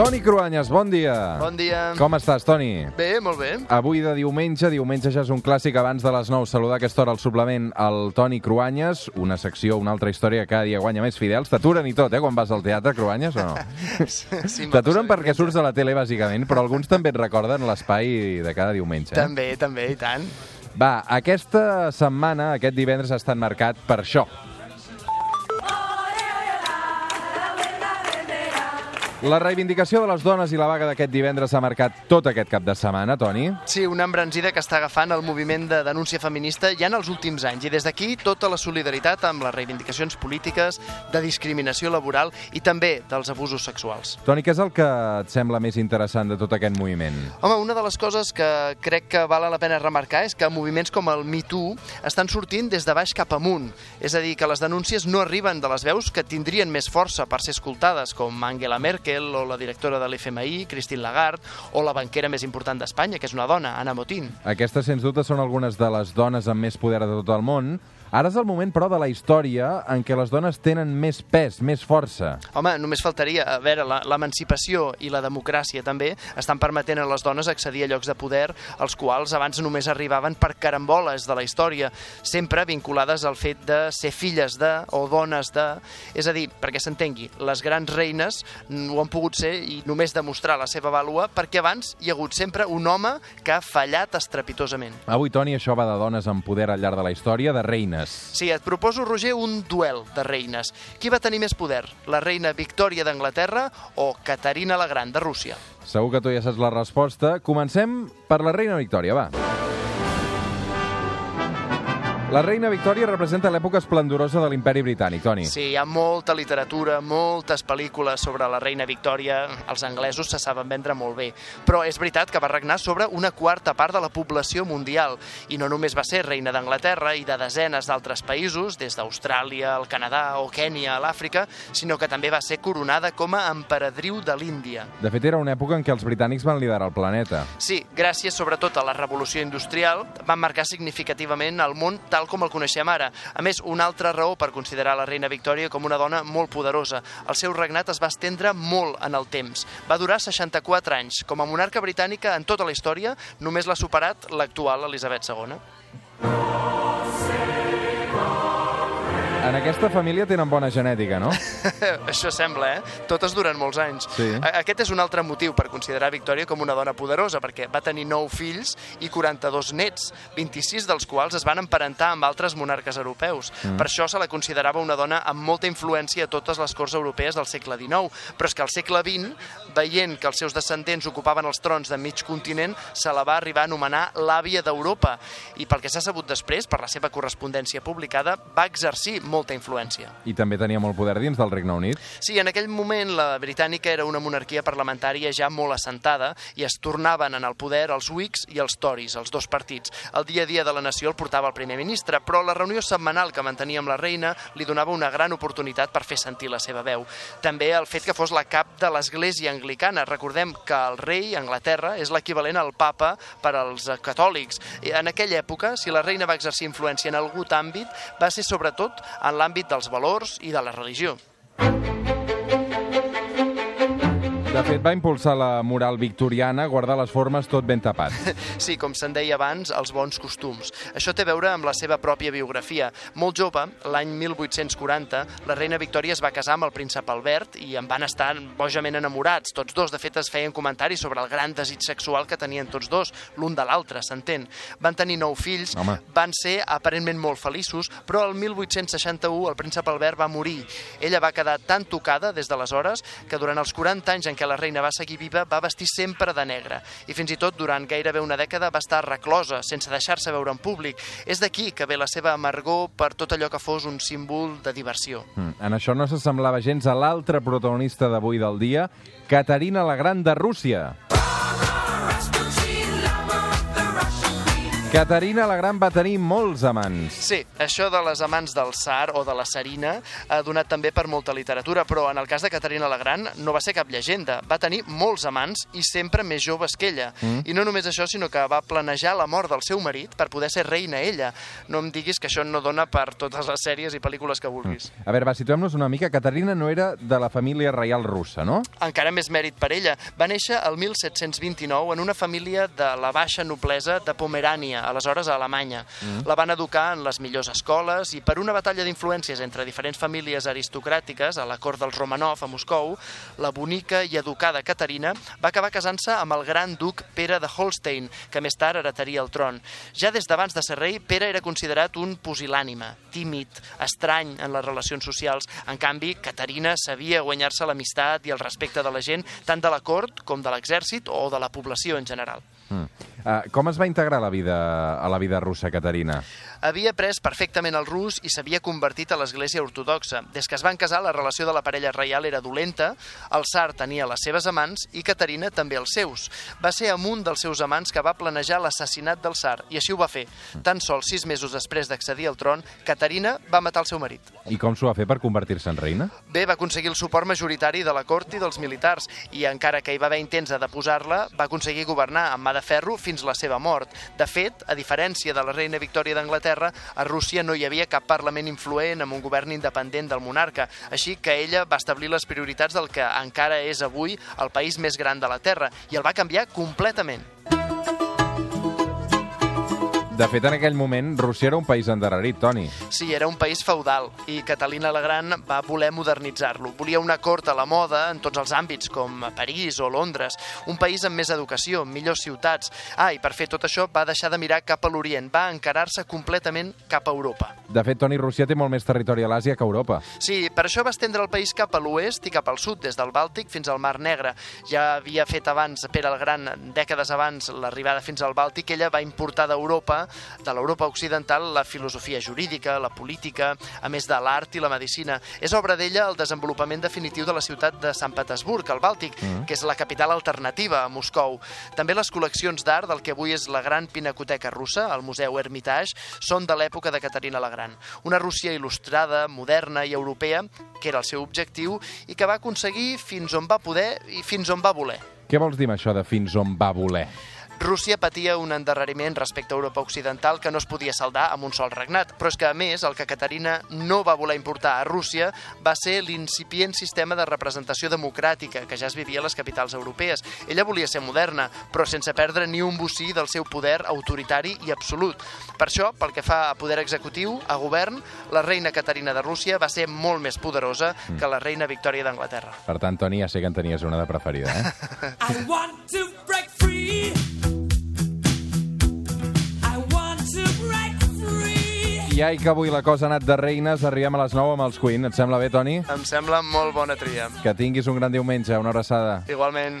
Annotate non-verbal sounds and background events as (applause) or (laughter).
Toni Cruanyes, bon dia. Bon dia. Com estàs, Toni? Bé, molt bé. Avui de diumenge, diumenge ja és un clàssic abans de les 9, saludar a aquesta hora al suplement el Toni Cruanyes, una secció, una altra història que cada dia guanya més fidels. T'aturen i tot, eh, quan vas al teatre, Cruanyes, o no? (laughs) Sí, T'aturen perquè surts a la tele, bàsicament, però alguns també et recorden l'espai de cada diumenge. Eh? També, també, i tant. Va, aquesta setmana, aquest divendres, ha estat marcat per això. La reivindicació de les dones i la vaga d'aquest divendres ha marcat tot aquest cap de setmana, Toni. Sí, una embranzida que està agafant el moviment de denúncia feminista ja en els últims anys. I des d'aquí tota la solidaritat amb les reivindicacions polítiques, de discriminació laboral i també dels abusos sexuals. Toni, què és el que et sembla més interessant de tot aquest moviment? Home, una de les coses que crec que val la pena remarcar és que moviments com el Me Too estan sortint des de baix cap amunt. És a dir, que les denúncies no arriben de les veus que tindrien més força per ser escoltades, com Angela Merkel o la directora de l'FMI, Christine Lagarde, o la banquera més important d'Espanya, que és una dona, Anna Motín. Aquestes, sens dubte, són algunes de les dones amb més poder de tot el món. Ara és el moment, però, de la història en què les dones tenen més pes, més força. Home, només faltaria. A veure, l'emancipació i la democràcia també estan permetent a les dones accedir a llocs de poder als quals abans només arribaven per caramboles de la història, sempre vinculades al fet de ser filles de o dones de... És a dir, perquè s'entengui, les grans reines ho han pogut ser i només demostrar la seva vàlua perquè abans hi ha hagut sempre un home que ha fallat estrepitosament. Avui, Toni, això va de dones amb poder al llarg de la història, de reines. Sí, et proposo, Roger, un duel de reines. Qui va tenir més poder? La reina Victòria d'Anglaterra o Caterina la Gran de Rússia? Segur que tu ja saps la resposta. Comencem per la reina Victòria, va. La reina Victòria representa l'època esplendorosa de l'imperi britànic, Toni. Sí, hi ha molta literatura, moltes pel·lícules sobre la reina Victòria. Els anglesos se saben vendre molt bé. Però és veritat que va regnar sobre una quarta part de la població mundial. I no només va ser reina d'Anglaterra i de desenes d'altres països, des d'Austràlia, el Canadà o Kènia a l'Àfrica, sinó que també va ser coronada com a emperadriu de l'Índia. De fet, era una època en què els britànics van liderar el planeta. Sí, gràcies sobretot a la revolució industrial, van marcar significativament el món tal com el coneixem ara. A més, una altra raó per considerar la reina Victòria com una dona molt poderosa. El seu regnat es va estendre molt en el temps. Va durar 64 anys. Com a monarca britànica en tota la història, només l'ha superat l'actual Elisabet II. En aquesta família tenen bona genètica, no? (laughs) Això sembla, eh? Totes duren molts anys. Sí. Aquest és un altre motiu per considerar Victòria com una dona poderosa, perquè va tenir 9 fills i 42 nets, 26 dels quals es van emparentar amb altres monarques europeus. Mm. Per això se la considerava una dona amb molta influència a totes les corts europees del segle XIX. Però és que al segle XX, veient que els seus descendents ocupaven els trons de mig continent, se la va arribar a anomenar l'àvia d'Europa. I pel que s'ha sabut després, per la seva correspondència publicada, va exercir molta influència. I també tenia molt poder dins del Regne Unit. Sí, en aquell moment la britànica era una monarquia parlamentària ja molt assentada i es tornaven en el poder els Whigs i els Tories, els dos partits. El dia a dia de la nació el portava el primer ministre, però la reunió setmanal que mantenia amb la reina li donava una gran oportunitat per fer sentir la seva veu. També el fet que fos la cap de l'església anglicana. Recordem que el rei, Anglaterra, és l'equivalent al papa per als catòlics. En aquella època, si la reina va exercir influència en algun àmbit, va ser sobretot en l'àmbit dels valors i de la religió. De fet, va impulsar la moral victoriana, guardar les formes tot ben tapat. (laughs) Sí, com se'n deia abans, els bons costums. Això té a veure amb la seva pròpia biografia. Molt jove, l'any 1840, la reina Victòria es va casar amb el príncep Albert i en van estar bojament enamorats. Tots dos, de fet, es feien comentaris sobre el gran desig sexual que tenien tots dos, l'un de l'altre, s'entén. Van tenir nou fills, Home. van ser aparentment molt feliços, però el 1861 el príncep Albert va morir. Ella va quedar tan tocada des d'aleshores que durant els 40 anys en què la reina va seguir viva va vestir sempre de negre i fins i tot durant gairebé una dècada va estar reclosa, sense deixar-se veure en públic. És d'aquí que ve la seva amargor per tot allò que fos un símbol de diversió. Mm. En això no s'assemblava gens a l'altra protagonista d'avui del dia, Caterina la Gran de Rússia. Caterina la Gran va tenir molts amants. Sí, això de les amants del Tsar o de la Sarina ha donat també per molta literatura, però en el cas de Caterina la Gran no va ser cap llegenda. Va tenir molts amants i sempre més joves que ella. Mm. I no només això, sinó que va planejar la mort del seu marit per poder ser reina ella. No em diguis que això no dona per totes les sèries i pel·lícules que vulguis. Mm. A veure, va, situem-nos una mica. Caterina no era de la família reial russa, no? Encara més mèrit per ella. Va néixer el 1729 en una família de la baixa noblesa de Pomerània, aleshores a Alemanya. Mm. La van educar en les millors escoles i per una batalla d'influències entre diferents famílies aristocràtiques a la cort dels Romanov a Moscou, la bonica i educada Caterina va acabar casant-se amb el gran duc Pere de Holstein, que més tard heretaria el tron. Ja des d'abans de ser rei, Pere era considerat un pusilànime, tímid, estrany en les relacions socials. En canvi, Caterina sabia guanyar-se l'amistat i el respecte de la gent, tant de la cort com de l'exèrcit o de la població en general. Mm. Uh, com es va integrar a la vida, a la vida russa, Caterina? Havia pres perfectament el rus i s'havia convertit a l'església ortodoxa. Des que es van casar, la relació de la parella reial era dolenta, el tsar tenia les seves amants i Caterina també els seus. Va ser amb un dels seus amants que va planejar l'assassinat del tsar, i així ho va fer. Tan sols sis mesos després d'accedir al tron, Caterina va matar el seu marit. I com s'ho va fer per convertir-se en reina? Bé, va aconseguir el suport majoritari de la cort i dels militars, i encara que hi va haver intents de deposar-la, va aconseguir governar amb mà de ferro fins la seva mort. De fet, a diferència de la reina Victòria d'Anglaterra, a Rússia no hi havia cap parlament influent amb un govern independent del monarca, així que ella va establir les prioritats del que encara és avui el país més gran de la Terra, i el va canviar completament. De fet, en aquell moment, Rússia era un país endarrerit, Toni. Sí, era un país feudal i Catalina la Gran va voler modernitzar-lo. Volia una cort a la moda en tots els àmbits, com a París o Londres, un país amb més educació, millors ciutats. Ah, i per fer tot això va deixar de mirar cap a l'Orient, va encarar-se completament cap a Europa. De fet, Toni, Rússia té molt més territori a l'Àsia que a Europa. Sí, per això va estendre el país cap a l'oest i cap al sud, des del Bàltic fins al Mar Negre. Ja havia fet abans, Pere el Gran, dècades abans, l'arribada fins al Bàltic, ella va importar d'Europa de l'Europa occidental la filosofia jurídica, la política, a més de l'art i la medicina. És obra d'ella el desenvolupament definitiu de la ciutat de Sant Petersburg, al Bàltic, mm. que és la capital alternativa a Moscou. També les col·leccions d'art del que avui és la gran pinacoteca russa, el Museu Hermitage, són de l'època de Caterina la Gran. Una Rússia il·lustrada, moderna i europea, que era el seu objectiu i que va aconseguir fins on va poder i fins on va voler. Què vols dir amb això de fins on va voler? Rússia patia un endarreriment respecte a Europa Occidental que no es podia saldar amb un sol regnat. Però és que, a més, el que Caterina no va voler importar a Rússia va ser l'incipient sistema de representació democràtica que ja es vivia a les capitals europees. Ella volia ser moderna, però sense perdre ni un bocí del seu poder autoritari i absolut. Per això, pel que fa a poder executiu, a govern, la reina Caterina de Rússia va ser molt més poderosa que la reina Victòria d'Anglaterra. Per tant, Toni, ja sé que en tenies una de preferida, eh? (laughs) I want to I ai, que avui la cosa ha anat de reines, arribem a les 9 amb els Queen. Et sembla bé, Toni? Em sembla molt bona tria. Que tinguis un gran diumenge, una abraçada. Igualment.